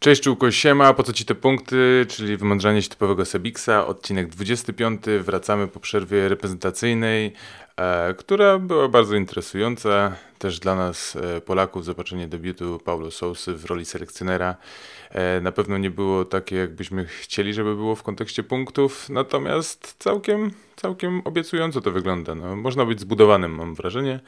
Cześć Czułko, siema, po co Ci te punkty, czyli wymądrzanie się typowego Sebiksa, odcinek 25, wracamy po przerwie reprezentacyjnej, e, która była bardzo interesująca, też dla nas e, Polaków, zobaczenie debiutu Paulo Sousy w roli selekcjonera. E, na pewno nie było takie, jakbyśmy chcieli, żeby było w kontekście punktów, natomiast całkiem, całkiem obiecująco to wygląda. No, można być zbudowanym, mam wrażenie.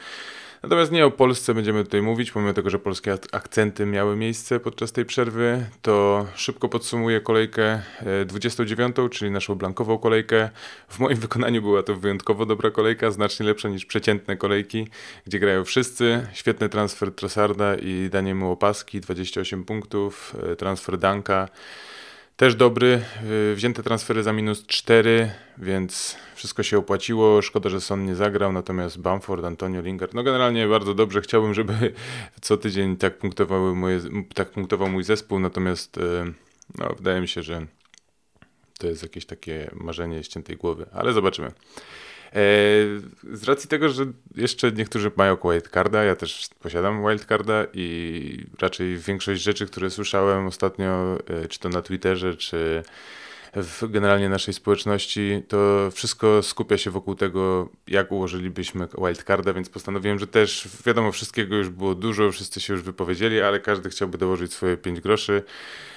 Natomiast nie o Polsce będziemy tutaj mówić, pomimo tego, że polskie akcenty miały miejsce podczas tej przerwy, to szybko podsumuję kolejkę 29, e, czyli naszą blankową kolejkę. W moim wykonaniu była to wyjątkowo dobra kolejka, znacznie lepsza niż przeciętne kolejki, gdzie grają wszyscy. Świetny transfer Trossarda i Daniemu Opaski, 28 punktów, e, transfer Danka. Też dobry, y, wzięte transfery za minus 4, więc wszystko się opłaciło. Szkoda, że Son nie zagrał, natomiast Bamford, Antonio Lingard, no generalnie bardzo dobrze. Chciałbym, żeby co tydzień tak, punktowały moje, tak punktował mój zespół, natomiast y, no, wydaje mi się, że to jest jakieś takie marzenie ściętej głowy, ale zobaczymy. E, z racji tego, że jeszcze niektórzy mają wildcarda, ja też posiadam wildcarda i raczej większość rzeczy, które słyszałem ostatnio, e, czy to na Twitterze, czy w generalnie naszej społeczności, to wszystko skupia się wokół tego, jak ułożylibyśmy wildcarda, więc postanowiłem, że też wiadomo, wszystkiego już było dużo, wszyscy się już wypowiedzieli, ale każdy chciałby dołożyć swoje 5 groszy.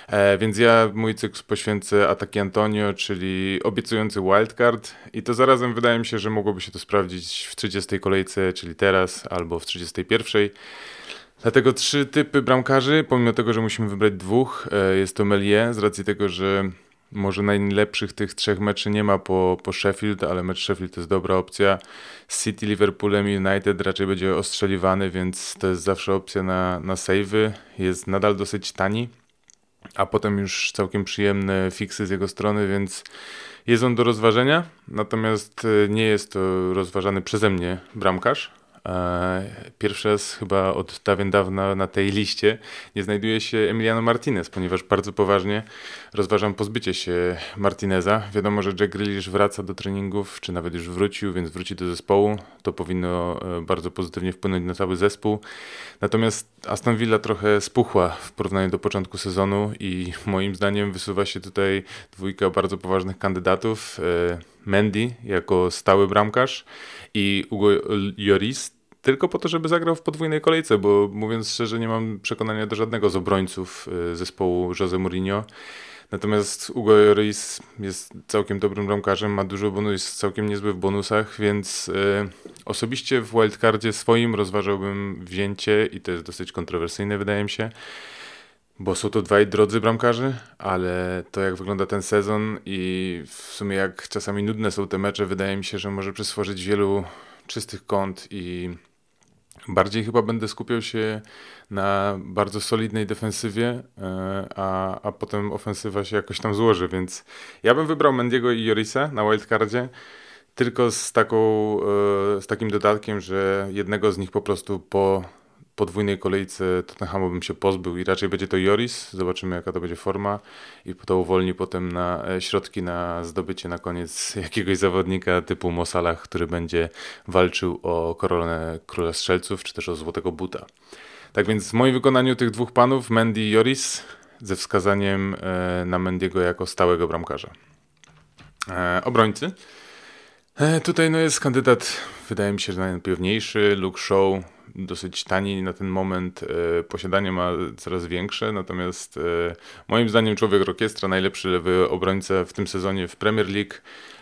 E, więc ja mój cykl poświęcę Ataki Antonio, czyli obiecujący wildcard i to zarazem wydaje mi się, że mogłoby się to sprawdzić w 30 kolejce, czyli teraz, albo w 31. Dlatego trzy typy bramkarzy, pomimo tego, że musimy wybrać dwóch, e, jest to Melie, z racji tego, że może najlepszych tych trzech meczy nie ma po, po Sheffield, ale mecz Sheffield to jest dobra opcja. City, Liverpoolem i United raczej będzie ostrzeliwany, więc to jest zawsze opcja na, na savey. Jest nadal dosyć tani, a potem już całkiem przyjemne fiksy z jego strony, więc jest on do rozważenia. Natomiast e, nie jest to rozważany przeze mnie bramkarz, pierwszy raz chyba od dawien dawna na tej liście nie znajduje się Emiliano Martinez, ponieważ bardzo poważnie rozważam pozbycie się Martineza. Wiadomo, że Jack Grealish wraca do treningów, czy nawet już wrócił, więc wróci do zespołu. To powinno e, bardzo pozytywnie wpłynąć na cały zespół. Natomiast Aston Villa trochę spuchła w porównaniu do początku sezonu i moim zdaniem wysuwa się tutaj dwójka bardzo poważnych kandydatów. E, Mendy jako stały bramkarz i Ugo Lloris tylko po to, żeby zagrał w podwójnej kolejce, bo mówiąc szczerze, nie mam przekonania do żadnego z obrońców y, zespołu Jose Mourinho. Natomiast Ugo Lloris jest całkiem dobrym bramkarzem, ma dużo bonusów, jest całkiem niezły w bonusach, więc y, osobiście w wildcardzie swoim rozważałbym wzięcie i to jest dosyć kontrowersyjne wydaje mi się, bo są to dwaj drodzy bramkarzy, ale to jak wygląda ten sezon i w sumie jak czasami nudne są te mecze, wydaje mi się, że może przyswożyć wielu czystych kąt i Bardziej chyba będę skupiał się na bardzo solidnej defensywie, e, a, a potem ofensywa się jakoś tam złoży, więc ja bym wybrał Mendiego i Jorisa na wildcardzie, tylko z, taką, e, z takim dodatkiem, że jednego z nich po prostu po podwójnej kolejce Tottenhamu bym się pozbył i raczej będzie to Joris. Zobaczymy jaka to będzie forma i to uwolni potem na e, środki na zdobycie na koniec jakiegoś zawodnika typu Mosalah, który będzie walczył o koronę króla strzelców czy też o złotego buta. Tak więc w moim wykonaniu tych dwóch panów, Mendy i Joris, ze wskazaniem e, na Mendiego jako stałego bramkarza. E, obrońcy. Tutaj no jest kandydat, wydaje mi się, że najpewniejszy, Luke Shaw, dosyć tani na ten moment, e, posiadanie ma coraz większe, natomiast e, moim zdaniem człowiek orkiestra, najlepszy lewy obrońca w tym sezonie w Premier League.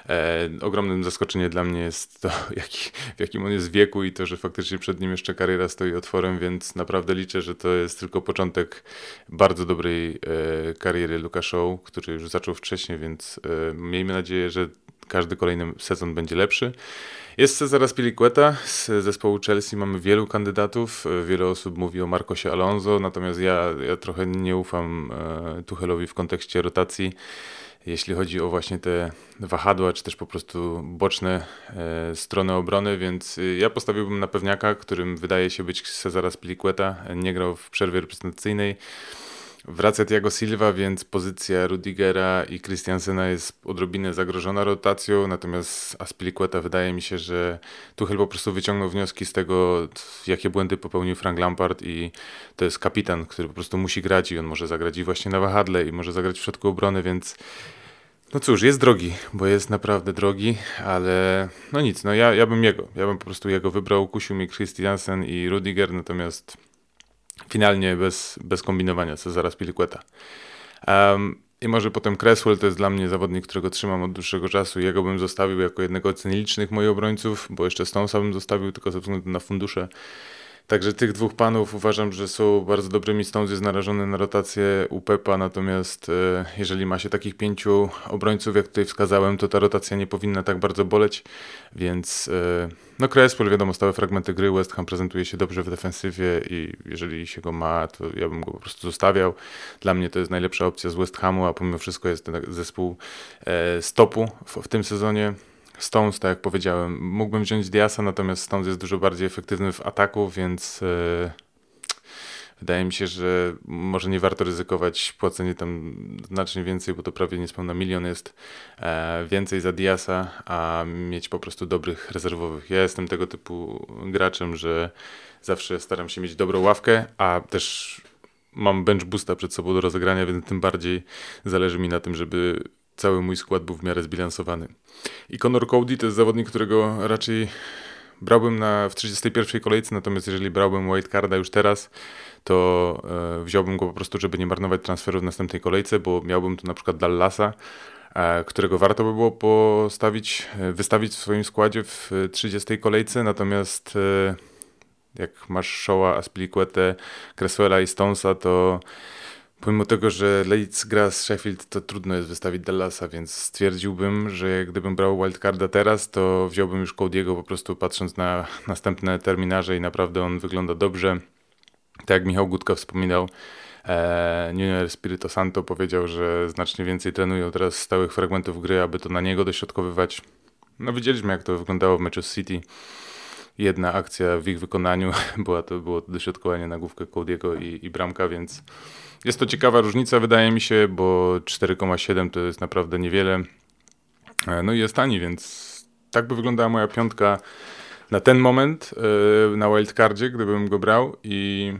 E, ogromnym zaskoczeniem dla mnie jest to, jaki, w jakim on jest wieku i to, że faktycznie przed nim jeszcze kariera stoi otworem, więc naprawdę liczę, że to jest tylko początek bardzo dobrej kariery Luka Show, który już zaczął wcześniej, więc miejmy nadzieję, że każdy kolejny sezon będzie lepszy. Jest Cezara Spilicueta z zespołu Chelsea. Mamy wielu kandydatów. Wiele osób mówi o Marcosie Alonso, natomiast ja, ja trochę nie ufam e, Tuchelowi w kontekście rotacji. Jeśli chodzi o właśnie te wahadła, czy też po prostu boczne e, strony obrony, więc e, ja postawiłbym na pewniaka, którym wydaje się być Cezara Spilicueta. Nie grał w przerwie reprezentacyjnej. Wraca Thiago Silva, więc pozycja Rudigera i Christiansena jest odrobinę zagrożona rotacją, natomiast Aspilicueta wydaje mi się, że Tuchel po prostu wyciągnął wnioski z tego, jakie błędy popełnił Frank Lampard i to jest kapitan, który po prostu musi grać i on może zagrać właśnie na wahadle i może zagrać w środku obrony, więc no cóż, jest drogi, bo jest naprawdę drogi, ale no nic, no ja, ja bym jego, ja bym po prostu jego wybrał, kusił mi Christiansen i Rudiger, natomiast finalnie bez, bez kombinowania Cezara Spiliqueta. Um, I może potem Cresswell to jest dla mnie zawodnik, którego trzymam od dłuższego czasu. Jego bym zostawił jako jednego z nielicznych moich obrońców, bo jeszcze Stonesa bym zostawił tylko ze względu na fundusze. Także tych dwóch panów uważam, że są bardzo dobrymi. Stones jest narażony na rotację u Pepa, natomiast e, jeżeli ma się takich pięciu obrońców, jak tutaj wskazałem, to ta rotacja nie powinna tak bardzo boleć, więc e, no Cresswell, wiadomo, stałe fragmenty gry, West Ham prezentuje się dobrze w defensywie i jeżeli się go ma, to ja bym go po prostu zostawiał. Dla mnie to jest najlepsza opcja z West Hamu, a pomimo wszystko jest ten zespół e, stopu w, w tym sezonie. Stones, tak jak powiedziałem, mógłbym wziąć Diasa, natomiast Stones jest dużo bardziej efektywny w ataku, więc yy, wydaje mi się, że może nie warto ryzykować płacenie tam znacznie więcej, bo to prawie niespełna milion jest e, więcej za Diasa, a mieć po prostu dobrych rezerwowych. Ja jestem tego typu graczem, że zawsze staram się mieć dobrą ławkę, a też mam bench boosta przed sobą do rozegrania, więc tym bardziej zależy mi na tym, żeby cały mój skład był w miarę zbilansowany. I Conor Cody to jest zawodnik, którego raczej brałbym na, w 31 kolejce, natomiast jeżeli brałbym wildcarda już teraz, to e, wziąłbym go po prostu, żeby nie marnować transferu w następnej kolejce, bo miałbym tu na przykład Dallasa, e, którego warto by było postawić, e, wystawić w swoim składzie w 30 kolejce, natomiast e, jak masz Shaw'a, Aspilicuetę, Cresswella i Stonesa, to Pomimo tego, że Leeds gra z Sheffield, to trudno jest wystawić Dallasa, więc stwierdziłbym, że gdybym brał wildcarda teraz, to wziąłbym już Cody'ego po prostu patrząc na następne terminarze i naprawdę on wygląda dobrze. Tak jak Michał Gutka wspominał, e, Junior Spirito Santo powiedział, że znacznie więcej trenują teraz stałych fragmentów gry, aby to na niego dośrodkowywać. No widzieliśmy jak to wyglądało w meczu z City. Jedna akcja w ich wykonaniu była to, było dośrodkowanie na główkę Cody'ego i, i bramka, więc jest to ciekawa różnica, wydaje mi się, bo 4,7 to jest naprawdę niewiele. E, no i jest tani, więc tak by wyglądała moja piątka na ten moment e, na wildcardzie, gdybym go brał i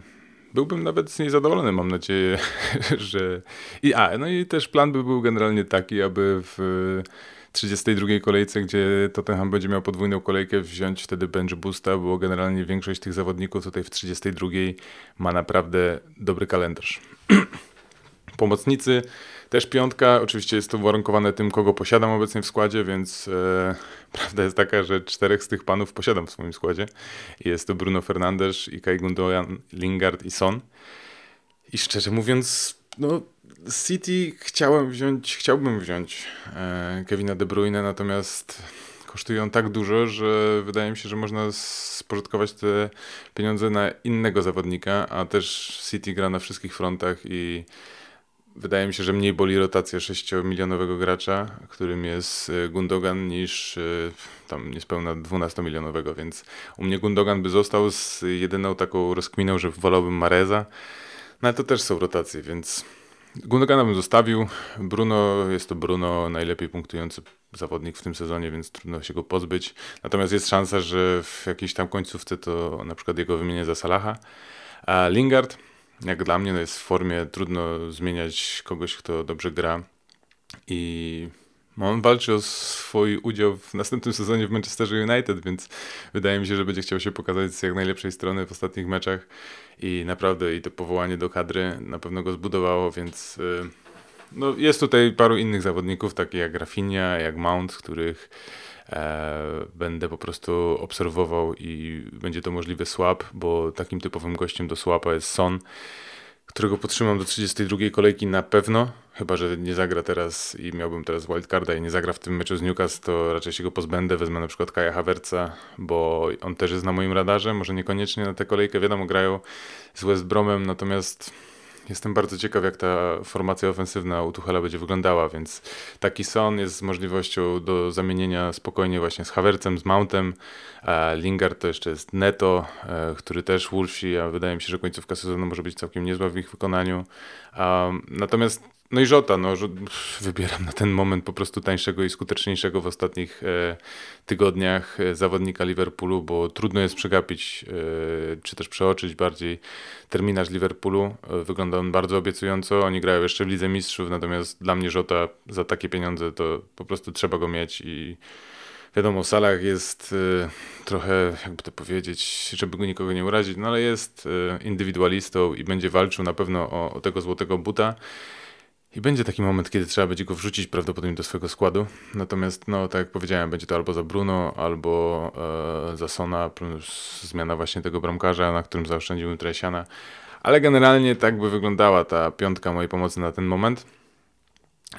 byłbym nawet z niej zadowolony, mam nadzieję, że... I, a, no i też plan by był generalnie taki, aby w 32 kolejce, gdzie Tottenham będzie miał podwójną kolejkę, wziąć wtedy bench boosta, bo generalnie większość tych zawodników tutaj w 32 ma naprawdę dobry kalendarz. Pomocnicy też piątka. Oczywiście jest to uwarunkowane tym, kogo posiadam obecnie w składzie, więc e, prawda jest taka, że czterech z tych panów posiadam w swoim składzie. Jest to Bruno Fernandes, Kai Gundogan, Lingard i Son. I szczerze mówiąc, no City chciałem wziąć, chciałbym wziąć e, Kevina De Bruyne, natomiast kosztują tak dużo, że wydaje mi się, że można spożytkować te pieniądze na innego zawodnika, a też City gra na wszystkich frontach i wydaje mi się, że mniej boli rotacja 6-milionowego gracza, którym jest e, Gundogan, niż e, tam niespełna 12-milionowego, więc u mnie Gundogan by został z jedyną taką rozkminą, że wolałbym Mareza, no ale to też są rotacje, więc Gundogana bym zostawił. Bruno jest to Bruno, najlepiej punktujący zawodnik w tym sezonie, więc trudno się go pozbyć. Natomiast jest szansa, że w jakiejś tam końcówce to na przykład jego wymienię za Salaha. A Lingard, jak dla mnie, no jest w formie, trudno zmieniać kogoś, kto dobrze gra. I on walczy o swój udział w następnym sezonie w Manchesterze United, więc wydaje mi się, że będzie chciał się pokazać z jak najlepszej strony w ostatnich meczach. I naprawdę i to powołanie do kadry na pewno go zbudowało, więc y, no, jest tutaj paru innych zawodników, takich jak Rafinha, jak Mount, których e, będę po prostu obserwował i będzie to możliwy swap, bo takim typowym gościem do swapa jest Son, którego potrzymam do 32 kolejki na pewno, chyba że nie zagra teraz i miałbym teraz wildcarda i nie zagra w tym meczu z Newcastle, to raczej się go pozbędę, wezmę na przykład Kaja Havertza, bo on też jest na moim radarze, może niekoniecznie na tę kolejkę, wiadomo, grają z West Bromem, natomiast jestem bardzo ciekaw, jak ta formacja ofensywna u Tuchela będzie wyglądała, więc taki Son jest z możliwością do zamienienia spokojnie właśnie z Havercem, z Mountem. Lingard to jeszcze jest Neto, e, który też Wolfsi, a wydaje mi się, że końcówka sezonu może być całkiem niezła w ich wykonaniu. Natomiast no i Żota, no, wybieram na ten moment po prostu tańszego i skuteczniejszego w ostatnich e, tygodniach e, zawodnika Liverpoolu, bo trudno jest przegapić, e, czy też przeoczyć bardziej terminarz Liverpoolu. Wygląda on bardzo obiecująco, oni grają jeszcze w Lidze Mistrzów, natomiast dla mnie Żota za takie pieniądze to po prostu trzeba go mieć i wiadomo, Salah jest e, trochę, jakby to powiedzieć, żeby go nikogo nie urazić, no ale jest indywidualistą i będzie walczył na pewno o, o tego złotego buta. I będzie taki moment, kiedy trzeba będzie go wrzucić prawdopodobnie do swojego składu. Natomiast, no tak jak powiedziałem, będzie to albo za Bruno, albo e, za Sona, plus zmiana właśnie tego bramkarza, na którym zaoszczędziłbym Tresiana. Ale generalnie tak by wyglądała ta piątka mojej pomocy na ten moment.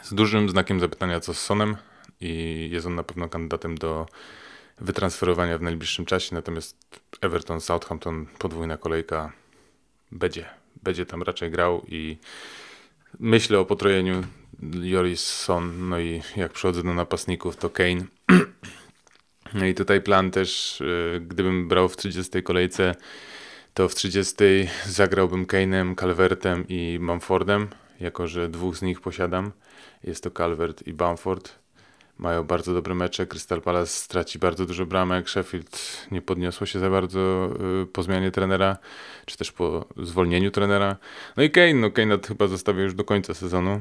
Z dużym znakiem zapytania, co z Sonem. I jest on na pewno kandydatem do wytransferowania w najbliższym czasie. Natomiast Everton, Southampton, podwójna kolejka będzie. Będzie tam raczej grał i myślę o potrojeniu Joris Son, no i jak przechodzę do napastników, to Kane. No i tutaj plan też, y, gdybym brał w 30 kolejce, to w 30 zagrałbym Kane'em, Calvertem i Bamfordem, jako że dwóch z nich posiadam. Jest to Calvert i Bamford. Mają bardzo dobre mecze. Crystal Palace straci bardzo dużo bramek. Sheffield nie podniosło się za bardzo y, po zmianie trenera, czy też po zwolnieniu trenera. No i Kane, no Kane chyba zostawił już do końca sezonu.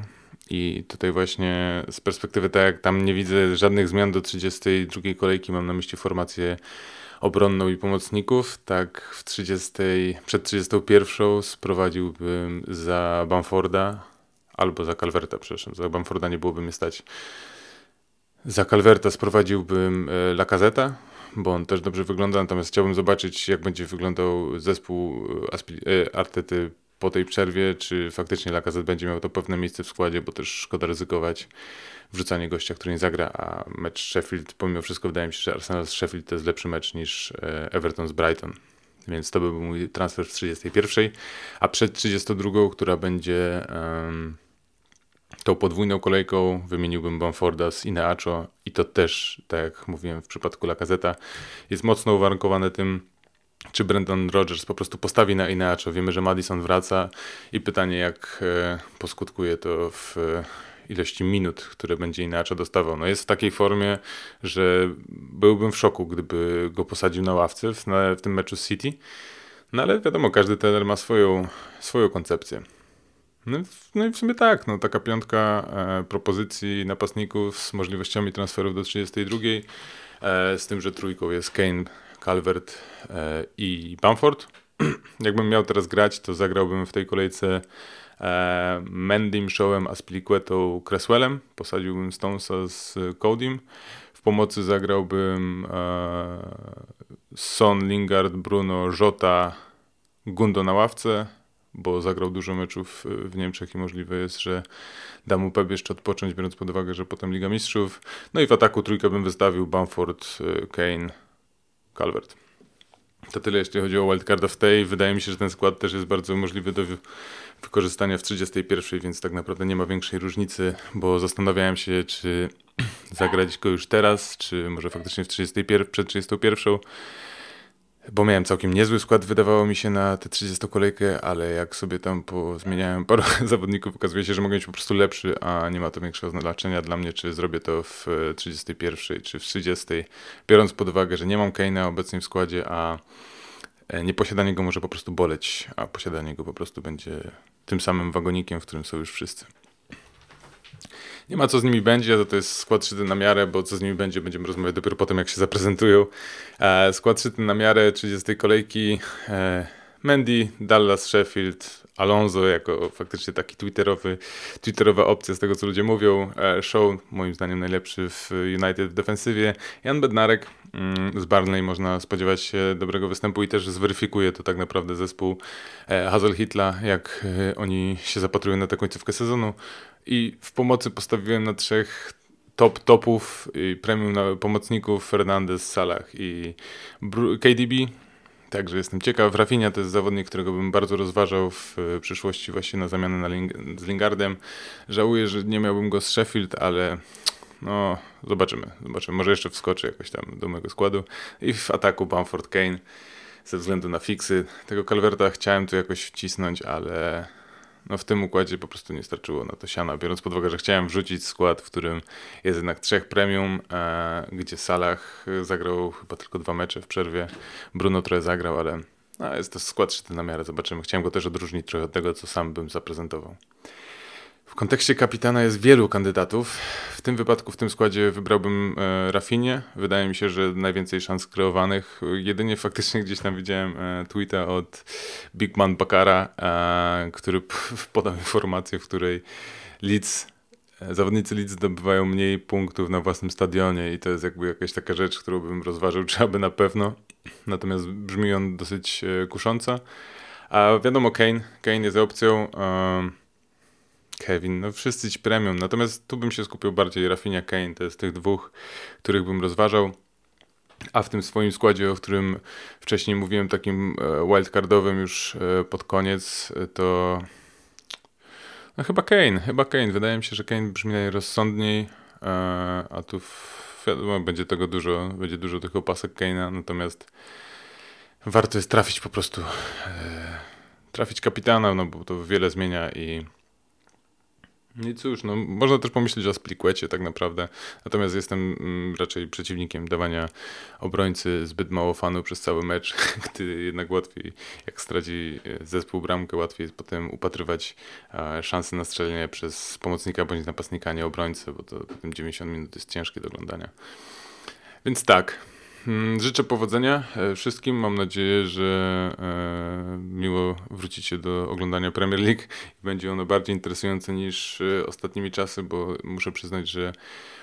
I tutaj właśnie z perspektywy tak jak tam nie widzę żadnych zmian do 32 kolejki, mam na myśli formację obronną i pomocników, tak w 30, przed 31 sprowadziłbym za Bamforda albo za Calverta, przepraszam, za Bamforda nie byłoby mnie stać za Calverta sprowadziłbym e, Lakazeta, bo on też dobrze wygląda, natomiast chciałbym zobaczyć, jak będzie wyglądał zespół e, e, Artety po tej przerwie, czy faktycznie Lakazet będzie miał to pewne miejsce w składzie, bo też szkoda ryzykować wrzucanie gościa, który nie zagra, a mecz Sheffield, pomimo wszystko wydaje mi się, że Arsenal z Sheffield to jest lepszy mecz niż Everton z Brighton. Więc to by był mój transfer w 31, a przed 32, która będzie um, Tą podwójną kolejką wymieniłbym Bamforda z Ineacho i to też, tak jak mówiłem w przypadku Lacazeta, jest mocno uwarunkowane tym, czy Brendan Rodgers po prostu postawi na Ineacho. Wiemy, że Madison wraca i pytanie, jak e, poskutkuje to w e, ilości minut, które będzie Ineacho dostawał. No jest w takiej formie, że byłbym w szoku, gdyby go posadził na ławce w, na, w tym meczu City. No ale wiadomo, każdy trener ma swoją, swoją koncepcję. No, no, i w sumie tak, no, taka piątka e, propozycji napastników z możliwościami transferów do 32, e, z tym, że trójką jest Kane, Calvert e, i Bamford. Jakbym miał teraz grać, to zagrałbym w tej kolejce e, Mendym, Showem, Aspilicuetą, Cresswellem, posadziłbym Stonesa z Codym. W pomocy zagrałbym e, Son, Lingard, Bruno, Jota, Gundo na ławce, bo zagrał dużo meczów w Niemczech i możliwe jest, że da mu Pep jeszcze odpocząć, biorąc pod uwagę, że potem Liga Mistrzów. No i w ataku trójkę bym wystawił Bamford, y, Kane, Calvert. To tyle, jeśli chodzi o wildcarda w tej. Wydaje mi się, że ten skład też jest bardzo możliwy do wykorzystania w 31, więc tak naprawdę nie ma większej różnicy, bo zastanawiałem się, czy zagrać go już teraz, czy może faktycznie w 31, przed 31 bo miałem całkiem niezły skład, wydawało mi się na tę 30 kolejkę, ale jak sobie tam zmieniałem parę zawodników, okazuje się, że mogę mieć po prostu lepszy, a nie ma to większego znaczenia dla mnie, czy zrobię to w 31 czy w 30, biorąc pod uwagę, że nie mam Kane'a obecnie w składzie, a e, nieposiadanie go może po prostu boleć, a posiadanie go po prostu będzie tym samym wagonikiem, w którym są już wszyscy. Nie ma co z nimi będzie, to jest skład szyty na miarę, bo co z nimi będzie, będziemy rozmawiać dopiero po tym, jak się zaprezentują. E, skład szyty na miarę 30 kolejki. E, Mendy, Dallas, Sheffield, Alonso jako faktycznie taki twitterowy, twitterowa opcja z tego, co ludzie mówią. E, Show, moim zdaniem najlepszy w United w defensywie. Jan Bednarek mm, z Barney można spodziewać się dobrego występu i też zweryfikuje to tak naprawdę zespół e, Hazel Hitla, jak e, oni się zapatrują na tę końcówkę sezonu. I w pomocy postawiłem na trzech top topów i premium na pomocników Fernandez, Salah i KDB Także jestem ciekaw. Rafinha to jest zawodnik, którego bym bardzo rozważał w przyszłości właśnie na zamianę na Ling z Lingardem. Żałuję, że nie miałbym go z Sheffield, ale no zobaczymy. Zobaczymy. Może jeszcze wskoczy jakoś tam do mojego składu. I w ataku Bamford Kane ze względu na fiksy. Tego Calverta chciałem tu jakoś wcisnąć, ale no w tym układzie po prostu nie starczyło na to siana, biorąc pod uwagę, że chciałem wrzucić skład, w którym jest jednak trzech premium, e, gdzie Salah zagrał chyba tylko dwa mecze w przerwie, Bruno trochę zagrał, ale no, jest to skład szczytny na miarę, zobaczymy. Chciałem go też odróżnić trochę od tego, co sam bym zaprezentował. W kontekście kapitana jest wielu kandydatów. W tym wypadku, w tym składzie wybrałbym e, Rafinie. Wydaje mi się, że najwięcej szans kreowanych. Jedynie faktycznie gdzieś tam widziałem e, tweeta od Big Man Bakara, e, który podał informację, w której Leeds, e, zawodnicy Leeds zdobywają mniej punktów na własnym stadionie i to jest jakby jakaś taka rzecz, którą bym rozważył, czy aby na pewno. Natomiast brzmi on dosyć kusząco. A wiadomo, Kane, Kane jest opcją. Kevin, no wszyscy ci premium. Natomiast tu bym się skupił bardziej Rafinha Kane, to jest tych dwóch, których bym rozważał. A w tym swoim składzie, o którym wcześniej mówiłem, takim e, wildcardowym już e, pod koniec, e, to no chyba Kane, chyba Kane. Wydaje mi się, że Kane brzmi najrozsądniej, a tu wiadomo, będzie tego dużo, będzie dużo tych opasek Kane'a, natomiast warto jest trafić po prostu, trafić kapitana, no bo to wiele zmienia i I cóż, no, można też pomyśleć o splikwecie tak naprawdę, natomiast jestem mm, raczej przeciwnikiem dawania obrońcy zbyt mało fanu przez cały mecz, gdy jednak łatwiej, jak straci e, zespół bramkę, łatwiej jest potem upatrywać e, szansy na strzelenie przez pomocnika bądź napastnika, nie obrońcę, bo to potem 90 minut jest ciężkie do oglądania. Więc tak, życzę powodzenia e, wszystkim. Mam nadzieję, że e, miło wrócicie do oglądania Premier League będzie ono bardziej interesujące niż e, ostatnimi czasy, bo muszę przyznać, że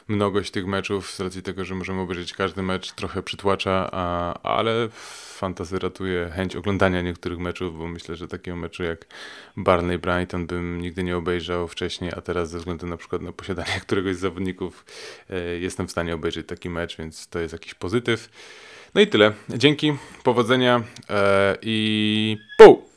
mnogość tych meczów, z racji tego, że możemy obejrzeć każdy mecz, trochę przytłacza, a, ale fantazy ratuje chęć oglądania niektórych meczów, bo myślę, że takiego meczu jak Barney Brighton bym nigdy nie obejrzał wcześniej, a teraz ze względu na przykład na posiadanie któregoś z zawodników jestem w stanie obejrzeć taki mecz, więc to jest jakiś pozytyw. No i tyle. Dzięki, powodzenia e, i pół!